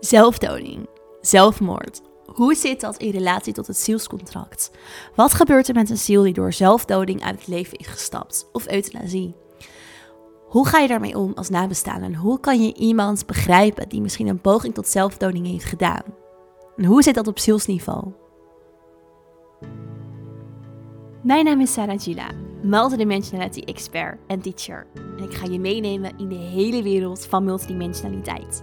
Zelfdoding, zelfmoord. Hoe zit dat in relatie tot het zielscontract? Wat gebeurt er met een ziel die door zelfdoding uit het leven is gestapt? Of euthanasie? Hoe ga je daarmee om als nabestaande? En hoe kan je iemand begrijpen die misschien een poging tot zelfdoding heeft gedaan? En hoe zit dat op zielsniveau? Mijn naam is Sarah Gila, multidimensionality expert en teacher. En ik ga je meenemen in de hele wereld van multidimensionaliteit.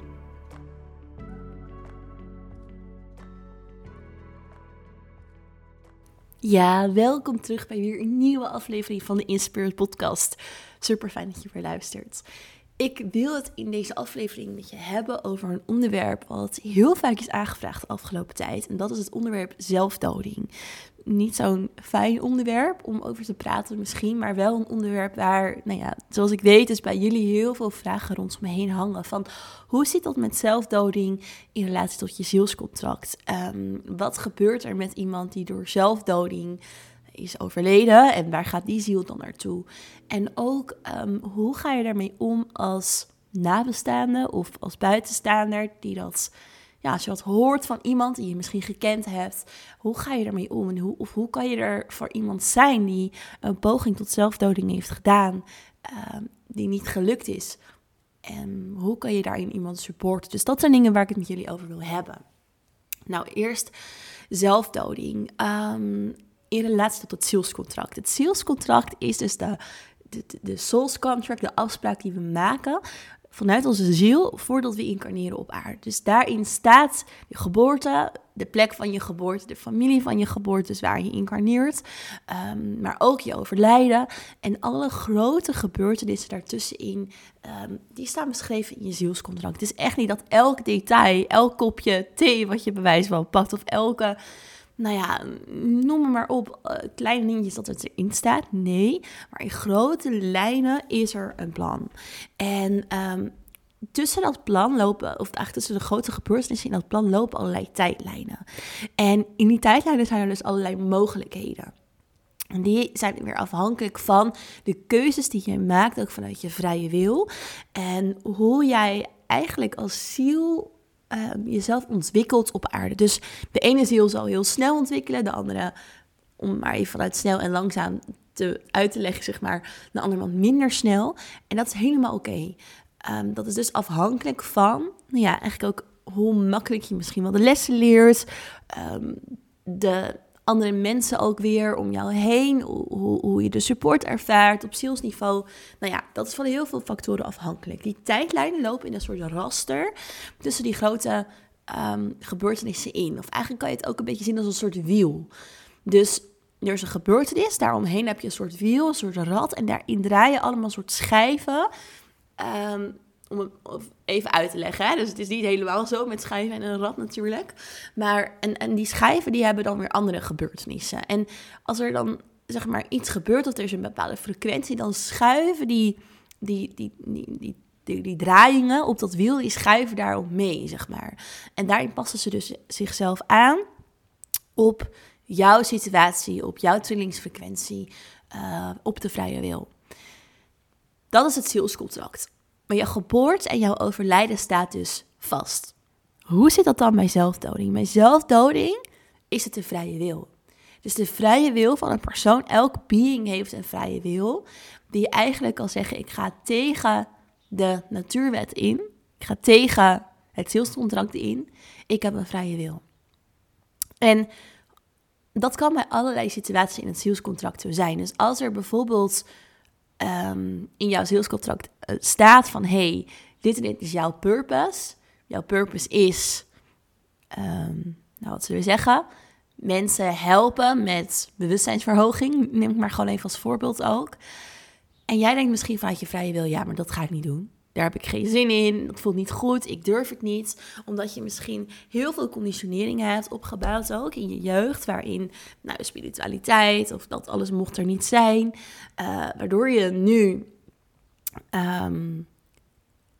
Ja, welkom terug bij weer een nieuwe aflevering van de Inspired Podcast. Super fijn dat je weer luistert. Ik wil het in deze aflevering met je hebben over een onderwerp wat heel vaak is aangevraagd de afgelopen tijd. En dat is het onderwerp zelfdoding niet zo'n fijn onderwerp om over te praten misschien, maar wel een onderwerp waar, nou ja, zoals ik weet, dus bij jullie heel veel vragen rondom me heen hangen. Van hoe zit dat met zelfdoding in relatie tot je zielscontract? Ehm, wat gebeurt er met iemand die door zelfdoding is overleden en waar gaat die ziel dan naartoe? En ook, ehm, hoe ga je daarmee om als nabestaande of als buitenstaander die dat ja, als je wat hoort van iemand die je misschien gekend hebt, hoe ga je ermee om? En hoe, of hoe kan je er voor iemand zijn die een poging tot zelfdoding heeft gedaan, ehm, die niet gelukt is? En hoe kan je daarin iemand supporten? Dus dat zijn dingen waar ik het met jullie over wil hebben. Nou, eerst zelfdoding. Um, in relatie tot het zielscontract. Het zielscontract is dus de, de, de souls contract, de afspraak die we maken vanuit onze ziel voordat we incarneren op aarde. Dus daarin staat je geboorte, de plek van je geboorte, de familie van je geboorte, dus waar je incarneert, um, maar ook je overlijden en alle grote gebeurtenissen daartussenin, um, die staan beschreven in je zielscontract. Het is echt niet dat elk detail, elk kopje thee wat je bewijs wel pakt of elke nou ja, noem maar op, uh, kleine dingetjes dat het erin staat. Nee, maar in grote lijnen is er een plan. En ehm, tussen dat plan lopen, of eigenlijk tussen de grote gebeurtenissen in dat plan lopen allerlei tijdlijnen. En in die tijdlijnen zijn er dus allerlei mogelijkheden. En die zijn weer afhankelijk van de keuzes die je maakt, ook vanuit je vrije wil. En hoe jij eigenlijk als ziel um, jezelf ontwikkelt op aarde. Dus de ene ziel zal heel snel ontwikkelen, de andere, om maar even vanuit snel en langzaam te, uit te leggen, zeg maar, de andere wat minder snel. En dat is helemaal oké. Ehm, dat is dus afhankelijk van, nou ja, eigenlijk ook hoe makkelijk je misschien wel de lessen leert, um, de andere mensen ook weer om jou heen, hoe, hoe je de support ervaart op zielsniveau. Nou ja, dat is van heel veel factoren afhankelijk. Die tijdlijnen lopen in een soort raster tussen die grote um, gebeurtenissen in. Of eigenlijk kan je het ook een beetje zien als een soort wiel. Dus er is een gebeurtenis, daaromheen heb je een soort wiel, een soort rad. En daarin draaien allemaal soort schijven. Um, om het even uit te leggen. Hè? Dus het is niet helemaal zo met schijven en een rad natuurlijk. Maar en, en die schijven die hebben dan weer andere gebeurtenissen. En als er dan zeg maar iets gebeurt of er is een bepaalde frequentie, dan schuiven die, die, die, die, die, die, draaiingen op dat wiel, die schuiven daarop mee, zeg maar. En daarin passen ze dus zichzelf aan op jouw situatie, op jouw trillingsfrequentie, uh, op de vrije wil. Dat is het zielscontract. Maar je geboorte en jouw overlijden staat dus vast. Hoe zit dat dan bij zelfdoding? Bij zelfdoding is het de vrije wil. Dus de vrije wil van een persoon, elk being heeft een vrije wil, die eigenlijk kan zeggen: ik ga tegen de natuurwet in, ik ga tegen het zielscontract in, ik heb een vrije wil. En dat kan bij allerlei situaties in het zielscontract zo zijn. Dus als er bijvoorbeeld Ehm, in jouw zielscontract uh, staat van hey, dit en dit is jouw purpose. Jouw purpose is, um, nou wat zullen we zeggen, mensen helpen met bewustzijnsverhoging. Neem ik maar gewoon even als voorbeeld ook. En jij denkt misschien vanuit je vrije wil, ja, maar dat ga ik niet doen. Daar heb ik geen zin in, dat voelt niet goed, ik durf het niet. Omdat je misschien heel veel conditioneringen hebt opgebouwd ook in je jeugd, waarin nou, spiritualiteit of dat alles mocht er niet zijn. Uh, waardoor je nu um,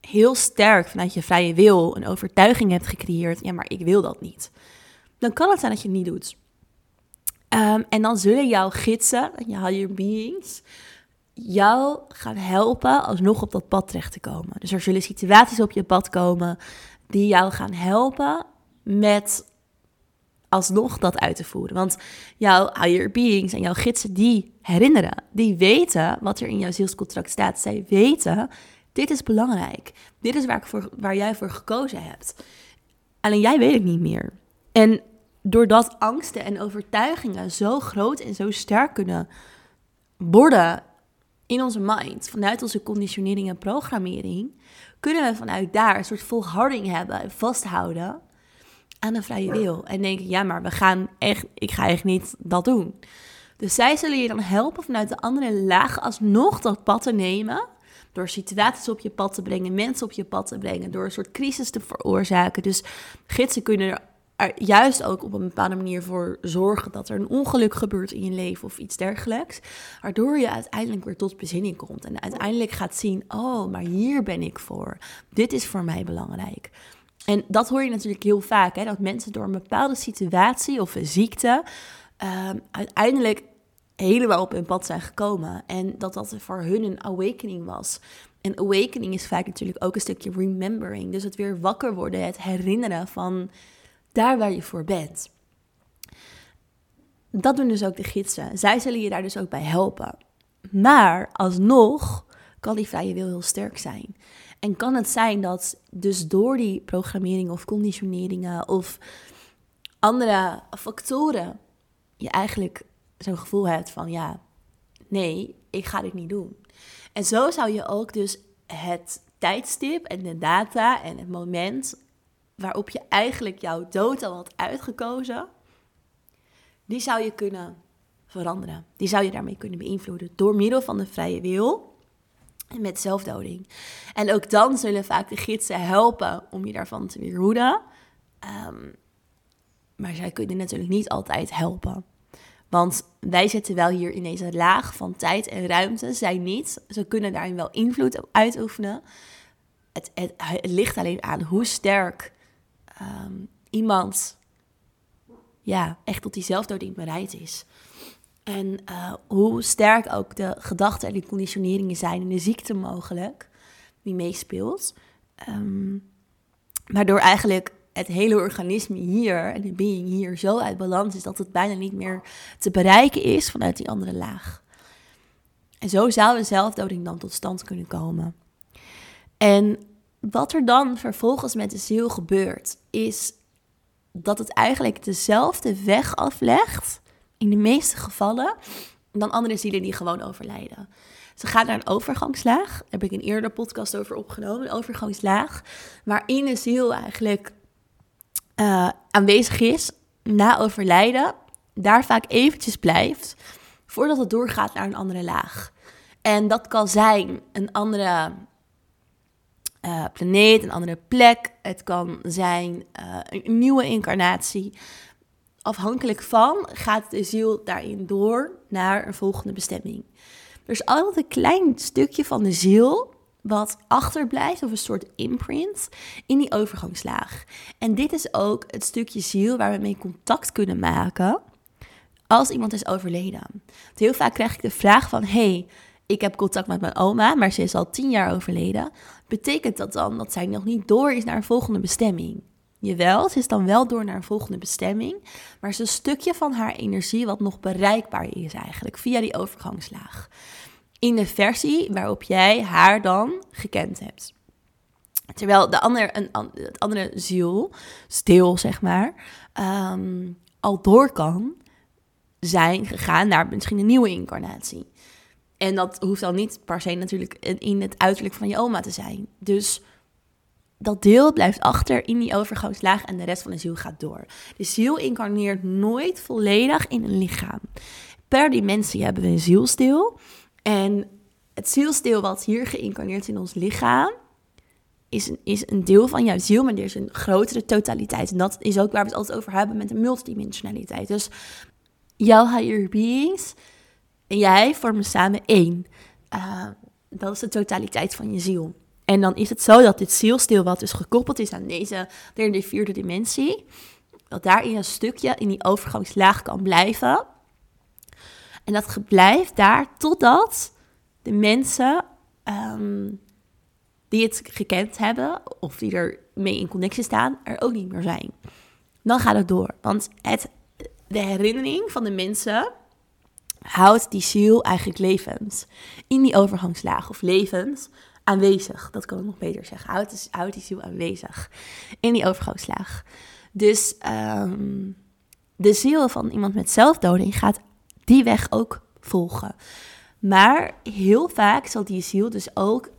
heel sterk vanuit je vrije wil een overtuiging hebt gecreëerd, ja, maar ik wil dat niet. Dan kan het zijn dat je het niet doet. Um, en dan zullen jouw gidsen, je higher beings, jou gaan helpen alsnog op dat pad terecht te komen. Dus er zullen situaties op je pad komen die jou gaan helpen met alsnog dat uit te voeren. Want jouw higher beings en jouw gidsen, die herinneren, die weten wat er in jouw zielscontract staat. Zij weten, dit is belangrijk. Dit is waar, ik voor, waar jij voor gekozen hebt. Alleen jij weet het niet meer. En doordat angsten en overtuigingen zo groot en zo sterk kunnen worden in onze mind, vanuit onze conditionering en programmering, kunnen we vanuit daar een soort volharding hebben en vasthouden aan een vrije wil. En denken, ja, maar we gaan echt, ik ga echt niet dat doen. Dus zij zullen je dan helpen vanuit de andere laag alsnog dat pad te nemen. Door situaties op je pad te brengen, mensen op je pad te brengen, door een soort crisis te veroorzaken. Dus gidsen kunnen er juist ook op een bepaalde manier voor zorgen dat er een ongeluk gebeurt in je leven of iets dergelijks. Waardoor je uiteindelijk weer tot bezinning komt en uiteindelijk gaat zien: oh, maar hier ben ik voor. Dit is voor mij belangrijk. En dat hoor je natuurlijk heel vaak, hè, dat mensen door een bepaalde situatie of een ziekte ehm, uiteindelijk helemaal op hun pad zijn gekomen. En dat dat voor hun een awakening was. En awakening is vaak natuurlijk ook een stukje remembering. Dus het weer wakker worden, het herinneren van daar waar je voor bent. Dat doen dus ook de gidsen. Zij zullen je daar dus ook bij helpen. Maar alsnog kan die vrije wil heel sterk zijn. En kan het zijn dat dus door die programmering of conditioneringen of andere factoren je eigenlijk zo'n gevoel hebt van ja, nee, ik ga dit niet doen. En zo zou je ook dus het tijdstip en de data en het moment waarop je eigenlijk jouw dood al had uitgekozen, die zou je kunnen veranderen. Die zou je daarmee kunnen beïnvloeden door middel van de vrije wil en met zelfdoding. En ook dan zullen vaak de gidsen helpen om je daarvan te weerhoeden. Um, maar zij kunnen natuurlijk niet altijd helpen. Want wij zitten wel hier in deze laag van tijd en ruimte. Zij niet. Ze kunnen daarin wel invloed uitoefenen. Het, het, het ligt alleen aan hoe sterk Ehm, iemand ja, echt tot die zelfdoding bereid is. En uh, hoe sterk ook de gedachten en de conditioneringen zijn en de ziekte mogelijk die meespeelt. Um, waardoor eigenlijk het hele organisme hier en de being hier zo uit balans is dat het bijna niet meer te bereiken is vanuit die andere laag. En zo zou een zelfdoding dan tot stand kunnen komen. En wat er dan vervolgens met de ziel gebeurt, is dat het eigenlijk dezelfde weg aflegt, in de meeste gevallen, dan andere zielen die gewoon overlijden. Ze gaan naar een overgangslaag, daar heb ik een eerder podcast over opgenomen, een overgangslaag, waarin de ziel eigenlijk uh, aanwezig is na overlijden, daar vaak eventjes blijft, voordat het doorgaat naar een andere laag. En dat kan zijn een andere uh, planeet, een andere plek. Het kan zijn uh, een nieuwe incarnatie. Afhankelijk van gaat de ziel daarin door naar een volgende bestemming. Er is altijd een klein stukje van de ziel wat achterblijft, of een soort imprint, in die overgangslaag. En dit is ook het stukje ziel waar we mee contact kunnen maken als iemand is overleden. heel vaak krijg ik de vraag van, hey, ik heb contact met mijn oma, maar ze is al tien jaar overleden. Betekent dat dan dat zij nog niet door is naar een volgende bestemming? Jawel, ze is dan wel door naar een volgende bestemming, maar het is een stukje van haar energie wat nog bereikbaar is eigenlijk via die overgangslaag. In de versie waarop jij haar dan gekend hebt. Terwijl de andere, een, het andere ziel, stil zeg maar, ehm, al door kan zijn gegaan naar misschien een nieuwe incarnatie. En dat hoeft dan niet per se natuurlijk in het uiterlijk van je oma te zijn. Dus dat deel blijft achter in die overgangslaag en de rest van de ziel gaat door. De ziel incarneert nooit volledig in een lichaam. Per dimensie hebben we een zielstil. En het zielstil wat hier geïncarneerd in ons lichaam, is een, is een deel van jouw ziel, maar er is een grotere totaliteit. En dat is ook waar we het altijd over hebben met de multidimensionaliteit. Dus jouw higher beings en jij vormen samen één. Uh, dat is de totaliteit van je ziel. En dan is het zo dat dit zielstil, wat dus gekoppeld is aan deze derde, vierde dimensie, dat daarin een stukje in die overgangslaag kan blijven. En dat blijft daar totdat de mensen um, die het gekend hebben, of die er mee in connectie staan, er ook niet meer zijn. Dan gaat het door. Want het, de herinnering van de mensen houdt die ziel eigenlijk levend. In die overgangslaag of levend aanwezig. Dat kan ik nog beter zeggen. Houdt, die ziel aanwezig in die overgangslaag. Dus um, de ziel van iemand met zelfdoding gaat die weg ook volgen. Maar heel vaak zal die ziel dus ook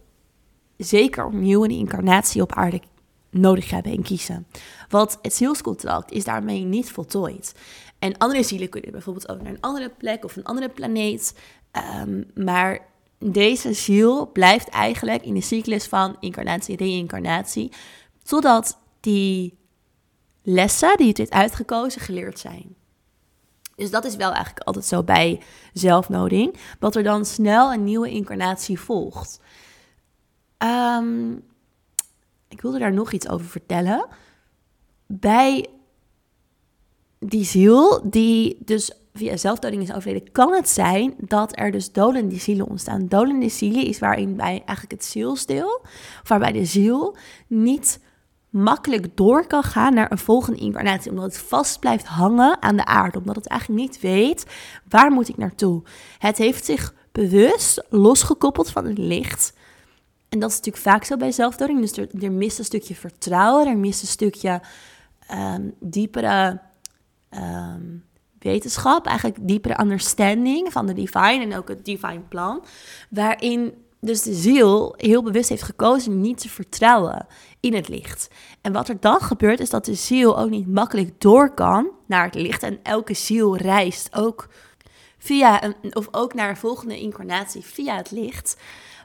zeker opnieuw een incarnatie op aarde nodig hebben en kiezen. Want het zielscontract is daarmee niet voltooid. En andere zielen kunnen bijvoorbeeld ook naar een andere plek of een andere planeet. Um, maar deze ziel blijft eigenlijk in de cyclus van incarnatie, reïncarnatie, totdat die lessen die het heeft uitgekozen geleerd zijn. Dus dat is wel eigenlijk altijd zo bij zelfnoding, dat er dan snel een nieuwe incarnatie volgt. Um, ik wilde daar nog iets over vertellen. Bij die ziel, die dus via zelfdoding is overleden, kan het zijn dat er dus dolende zielen ontstaan. Dolende zielen is waarin bij eigenlijk het zielstil, waarbij de ziel niet makkelijk door kan gaan naar een volgende incarnatie, omdat het vast blijft hangen aan de aarde, omdat het eigenlijk niet weet waar moet ik naartoe. Het heeft zich bewust losgekoppeld van het licht en dat is natuurlijk vaak zo bij zelfdoding. Dus er, er mist een stukje vertrouwen, er mist een stukje um, diepere um, wetenschap, eigenlijk diepere understanding van de divine en ook het divine plan. Waarin dus de ziel heel bewust heeft gekozen niet te vertrouwen in het licht. En wat er dan gebeurt is dat de ziel ook niet makkelijk door kan naar het licht. En elke ziel reist ook via een, of ook naar een volgende incarnatie via het licht.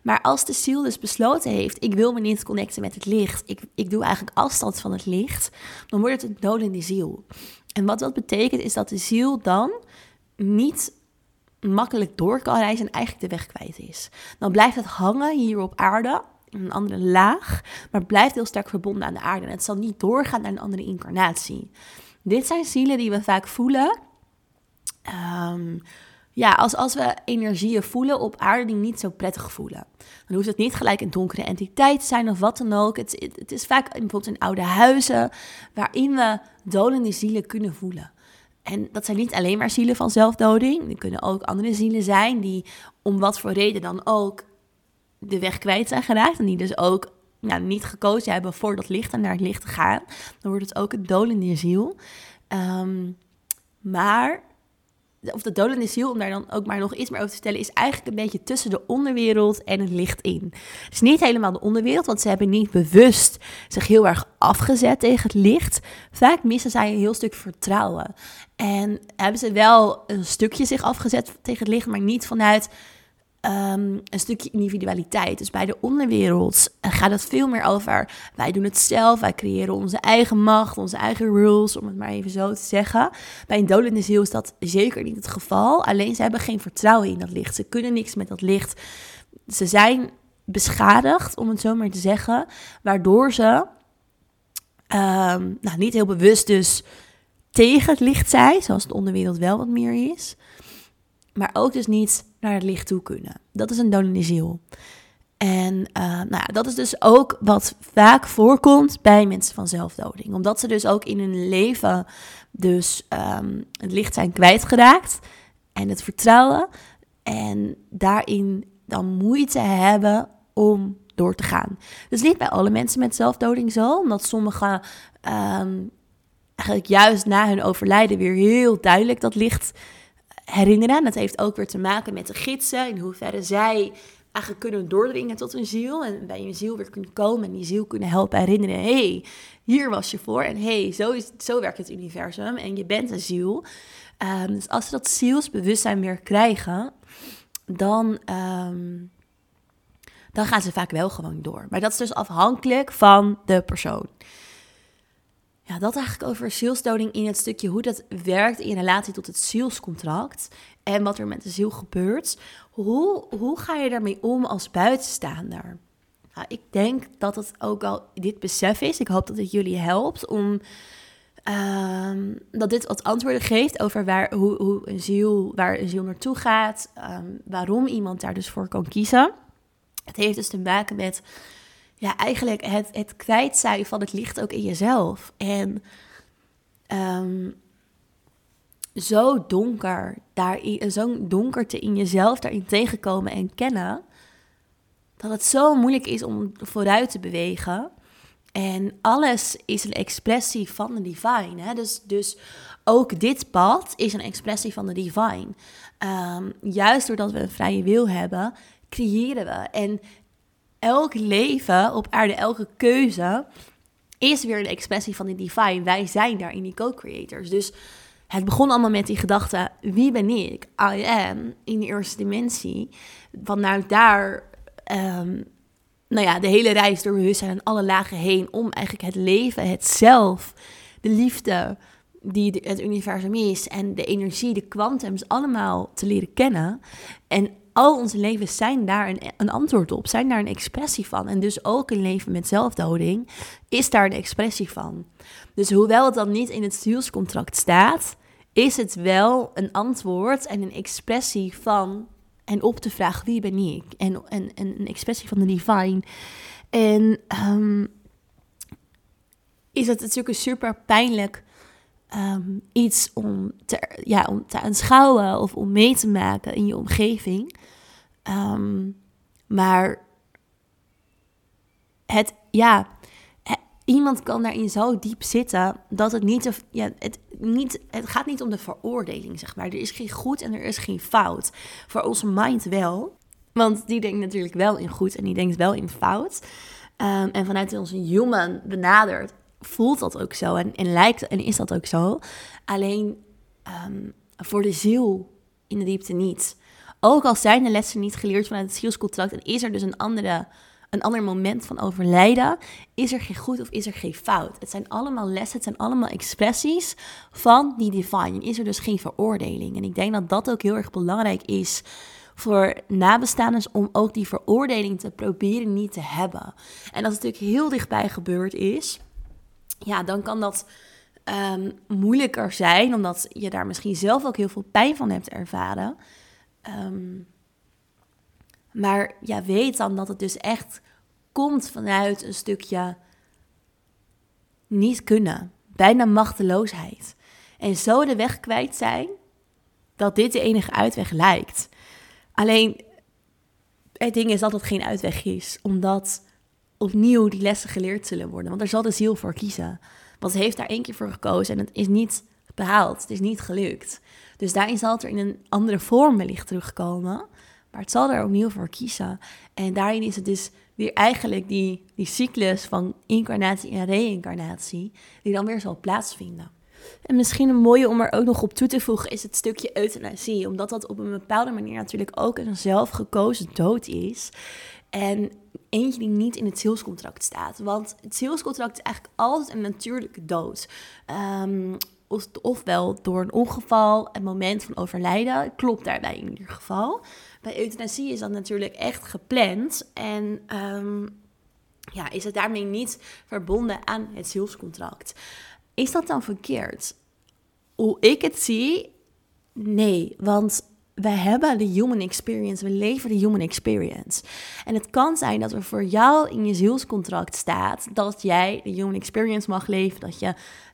Maar als de ziel dus besloten heeft, ik wil me niet connecten met het licht, ik, ik doe eigenlijk afstand van het licht, dan wordt het een dolende ziel. En wat dat betekent is dat de ziel dan niet makkelijk door kan reizen en eigenlijk de weg kwijt is. Dan blijft het hangen hier op aarde, in een andere laag, maar blijft heel sterk verbonden aan de aarde. En het zal niet doorgaan naar een andere incarnatie. Dit zijn zielen die we vaak voelen. Um, ja, als, als we energieën voelen op aarde die niet zo prettig voelen. Dan hoeft het niet gelijk een donkere entiteit te zijn of wat dan ook. Het, het, is vaak bijvoorbeeld in oude huizen waarin we dolende zielen kunnen voelen. En dat zijn niet alleen maar zielen van zelfdoding. Er kunnen ook andere zielen zijn die om wat voor reden dan ook de weg kwijt zijn geraakt. En die dus ook nou, niet gekozen hebben voor dat licht en naar het licht te gaan. Dan wordt het ook een dolende ziel. Um, maar of de dolende ziel, om daar dan ook maar nog iets meer over te stellen, is eigenlijk een beetje tussen de onderwereld en het licht in. Het is niet helemaal de onderwereld, want ze hebben niet bewust zich heel erg afgezet tegen het licht. Vaak missen zij een heel stuk vertrouwen. En hebben ze wel een stukje zich afgezet tegen het licht, maar niet vanuit Ehm, een stukje individualiteit. Dus bij de onderwereld gaat het veel meer over wij doen het zelf, wij creëren onze eigen macht, onze eigen rules, om het maar even zo te zeggen. Bij een dolende ziel is dat zeker niet het geval. Alleen ze hebben geen vertrouwen in dat licht. Ze kunnen niks met dat licht. Ze zijn beschadigd, om het zo maar te zeggen, waardoor ze ehm, nou, niet heel bewust dus tegen het licht zijn, zoals de onderwereld wel wat meer is. Maar ook dus niet naar het licht toe kunnen. Dat is een dolende ziel. En uh, nou ja, dat is dus ook wat vaak voorkomt bij mensen van zelfdoding. Omdat ze dus ook in hun leven dus um, het licht zijn kwijtgeraakt en het vertrouwen. En daarin dan moeite hebben om door te gaan. Dus niet bij alle mensen met zelfdoding zo, omdat sommigen um, eigenlijk juist na hun overlijden weer heel duidelijk dat licht herinneren. Dat heeft ook weer te maken met de gidsen, in hoeverre zij eigenlijk kunnen doordringen tot een ziel en bij een ziel weer kunnen komen en die ziel kunnen helpen herinneren. hey, hier was je voor en hey, zo, is, zo werkt het universum en je bent een ziel. Um, dus als ze dat zielsbewustzijn weer krijgen, dan, um, dan gaan ze vaak wel gewoon door. Maar dat is dus afhankelijk van de persoon. Ja, dat eigenlijk over zielsdoding in het stukje hoe dat werkt in relatie tot het zielscontract en wat er met de ziel gebeurt. Hoe, hoe ga je daarmee om als buitenstaander? Nou, ik denk dat het ook al dit besef is. Ik hoop dat het jullie helpt om Ehm, dat dit wat antwoorden geeft over waar, hoe, hoe een ziel, waar een ziel naartoe gaat, ehm, waarom iemand daar dus voor kan kiezen. Het heeft dus te maken met ja, eigenlijk het, het kwijt zijn van het licht ook in jezelf. En um, zo donker, daarin, zo donkerte in jezelf daarin tegenkomen en kennen, dat het zo moeilijk is om vooruit te bewegen. En alles is een expressie van de divine. Hè? Dus, dus ook dit pad is een expressie van de divine. Um, juist doordat we een vrije wil hebben, creëren we. En elk leven op aarde, elke keuze is weer een expressie van de divine. Wij zijn daar in die co-creators. Dus het begon allemaal met die gedachte: wie ben ik? I am in de eerste dimensie. Vanuit daar um, nou ja, de hele reis door bewustzijn en alle lagen heen om eigenlijk het leven, het zelf, de liefde die het universum is en de energie, de kwantums allemaal te leren kennen. En al onze levens zijn daar een, een, antwoord op, zijn daar een expressie van. En dus ook een leven met zelfdoding is daar een expressie van. Dus hoewel het dan niet in het zielscontract staat, is het wel een antwoord en een expressie van en op te vragen wie ben ik en, en, en een expressie van de divine. En um, is het natuurlijk een super pijnlijk um, iets om te, ja, om te aanschouwen of om mee te maken in je omgeving. Um, maar het, ja, iemand kan daarin zo diep zitten dat het niet, ja, het, niet, het gaat niet om de veroordeling, zeg maar. Er is geen goed en er is geen fout. Voor onze mind wel, want die denkt natuurlijk wel in goed en die denkt wel in fout. Um, en vanuit onze human benaderd voelt dat ook zo en, en lijkt en is dat ook zo. Alleen um, voor de ziel in de diepte niet. Ook al zijn de lessen niet geleerd vanuit het zielscontract en is er dus een andere een ander moment van overlijden, is er geen goed of is er geen fout. Het zijn allemaal lessen, het zijn allemaal expressies van die divine. is er dus geen veroordeling. En ik denk dat dat ook heel erg belangrijk is voor nabestaanders om ook die veroordeling te proberen niet te hebben. En als het natuurlijk heel dichtbij gebeurd is, ja, dan kan dat um, moeilijker zijn, omdat je daar misschien zelf ook heel veel pijn van hebt ervaren. Um, maar ja, weet dan dat het dus echt komt vanuit een stukje niet kunnen, bijna machteloosheid. En zo de weg kwijt zijn dat dit de enige uitweg lijkt. Alleen het ding is dat het geen uitweg is, omdat opnieuw die lessen geleerd zullen worden. Want er zal de ziel voor kiezen. Want ze heeft daar één keer voor gekozen en het is niet behaald, het is niet gelukt. Dus daarin zal het er in een andere vorm wellicht terugkomen. Maar het zal er opnieuw voor kiezen. En daarin is het dus weer eigenlijk die, die cyclus van incarnatie en reïncarnatie, die dan weer zal plaatsvinden. En misschien een mooie om er ook nog op toe te voegen is het stukje euthanasie. Omdat dat op een bepaalde manier natuurlijk ook een zelfgekozen dood is. En eentje die niet in het zielscontract staat. Want het zielscontract is eigenlijk altijd een natuurlijke dood. Of, ofwel door een ongeval, een moment van overlijden. Klopt daarbij in ieder geval. Bij euthanasie is dat natuurlijk echt gepland. En um, ja, is het daarmee niet verbonden aan het zielscontract. Is dat dan verkeerd? Hoe ik het zie, nee. Want we hebben de human experience, we leven de human experience. En het kan zijn dat er voor jou in je zielscontract staat dat jij de human experience mag leven, dat je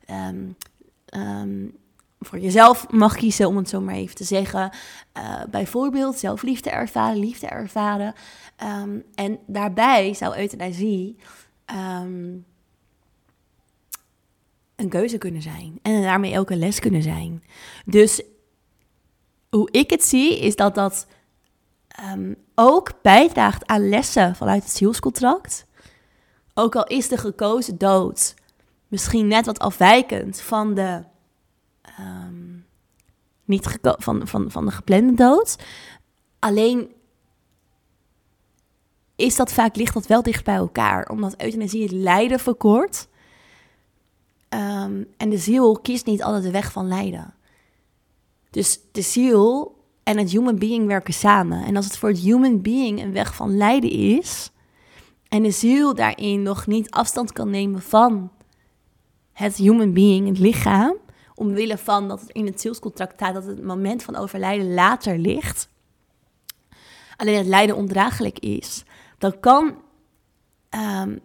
um, um, voor jezelf mag kiezen, om het zo maar even te zeggen. Uh, bijvoorbeeld zelfliefde ervaren, liefde ervaren. Um, en daarbij zou euthanasie een keuze kunnen zijn. En daarmee ook een les kunnen zijn. Dus hoe ik het zie, is dat dat um, ook bijdraagt aan lessen vanuit het zielscontract. Ook al is de gekozen dood misschien net wat afwijkend van de um, niet van, van, van de geplande dood. Alleen is dat vaak, ligt dat wel dicht bij elkaar. Omdat euthanasie het lijden verkort. Ehm, en de ziel kiest niet altijd de weg van lijden. Dus de ziel en het human being werken samen. En als het voor het human being een weg van lijden is, en de ziel daarin nog niet afstand kan nemen van het human being, het lichaam, omwille van dat het in het zielscontract staat dat het moment van overlijden later ligt, alleen het lijden ondraaglijk is, dan kan um,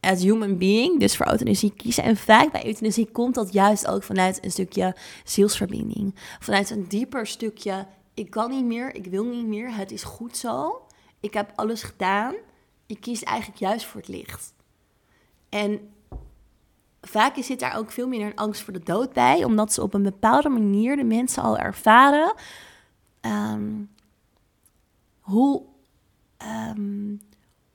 het human being dus voor euthanasie kiezen. En vaak bij euthanasie komt dat juist ook vanuit een stukje zielsverbinding. Vanuit een dieper stukje, ik kan niet meer, ik wil niet meer, het is goed zo. Ik heb alles gedaan. Je kiest eigenlijk juist voor het licht. En vaak zit daar ook veel meer een angst voor de dood bij, omdat ze op een bepaalde manier de mensen al ervaren ehm, hoe, ehm,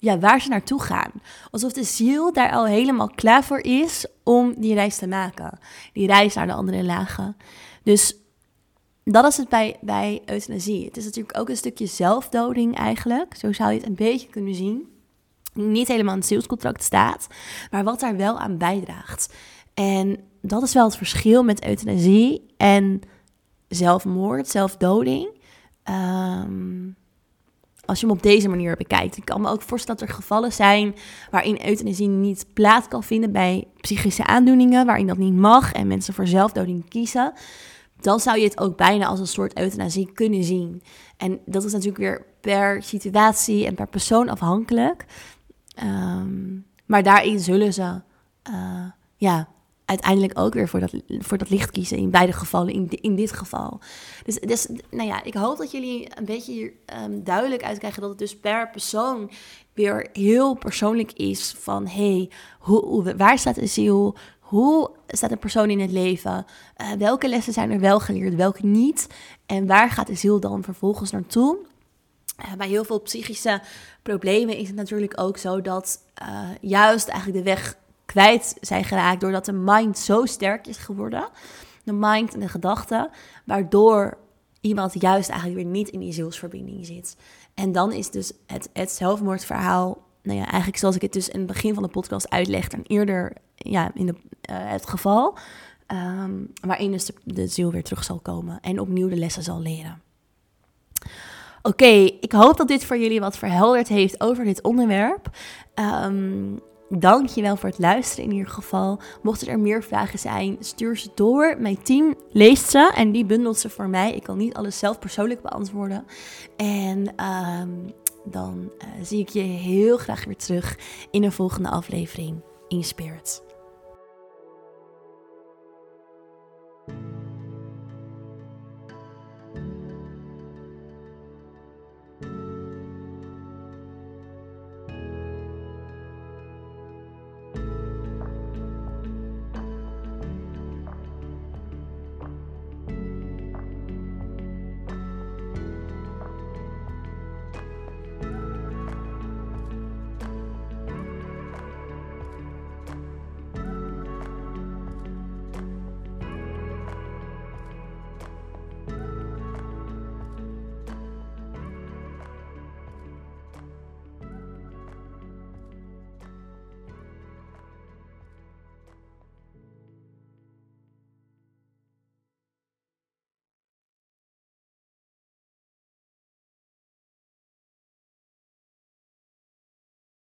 ja, waar ze naartoe gaan. Alsof de ziel daar al helemaal klaar voor is om die reis te maken. Die reis naar de andere lagen. Dus dat is het bij, bij euthanasie. Het is natuurlijk ook een stukje zelfdoding eigenlijk. Zo zou je het een beetje kunnen zien. Niet helemaal in het zielscontract staat, maar wat daar wel aan bijdraagt. En dat is wel het verschil met euthanasie en zelfmoord, zelfdoding. Um, als je hem op deze manier bekijkt. Ik kan me ook voorstellen dat er gevallen zijn waarin euthanasie niet plaats kan vinden bij psychische aandoeningen, waarin dat niet mag en mensen voor zelfdoding kiezen. Dan zou je het ook bijna als een soort euthanasie kunnen zien. En dat is natuurlijk weer per situatie en per persoon afhankelijk. Um, maar daarin zullen ze uh, ja, uiteindelijk ook weer voor dat, voor dat licht kiezen. In beide gevallen, in, in dit geval. Dus, dus nou ja, ik hoop dat jullie een beetje hier, um, duidelijk uitkrijgen dat het dus per persoon weer heel persoonlijk is. Van hey, hoe, waar staat een ziel? Hoe staat een persoon in het leven? Uh, welke lessen zijn er wel geleerd, welke niet? En waar gaat de ziel dan vervolgens naartoe? Uh, bij heel veel psychische problemen is het natuurlijk ook zo dat uh, juist eigenlijk de weg kwijt zijn geraakt doordat de mind zo sterk is geworden. De mind en de gedachten, waardoor iemand juist eigenlijk weer niet in die zielsverbinding zit. En dan is dus het, het zelfmoordverhaal, nou ja, eigenlijk zoals ik het dus in het begin van de podcast uitleg, en eerder ja, in de, uh, het geval, um, waarin dus de, ziel weer terug zal komen en opnieuw de lessen zal leren. Oké, ik hoop dat dit voor jullie wat verhelderd heeft over dit onderwerp. Um, Dankjewel voor het luisteren in ieder geval. Mochten er meer vragen zijn, stuur ze door. Mijn team leest ze en die bundelt ze voor mij. Ik kan niet alles zelf persoonlijk beantwoorden. En ehm, dan eh, zie ik je heel graag weer terug in een volgende aflevering in Spirit.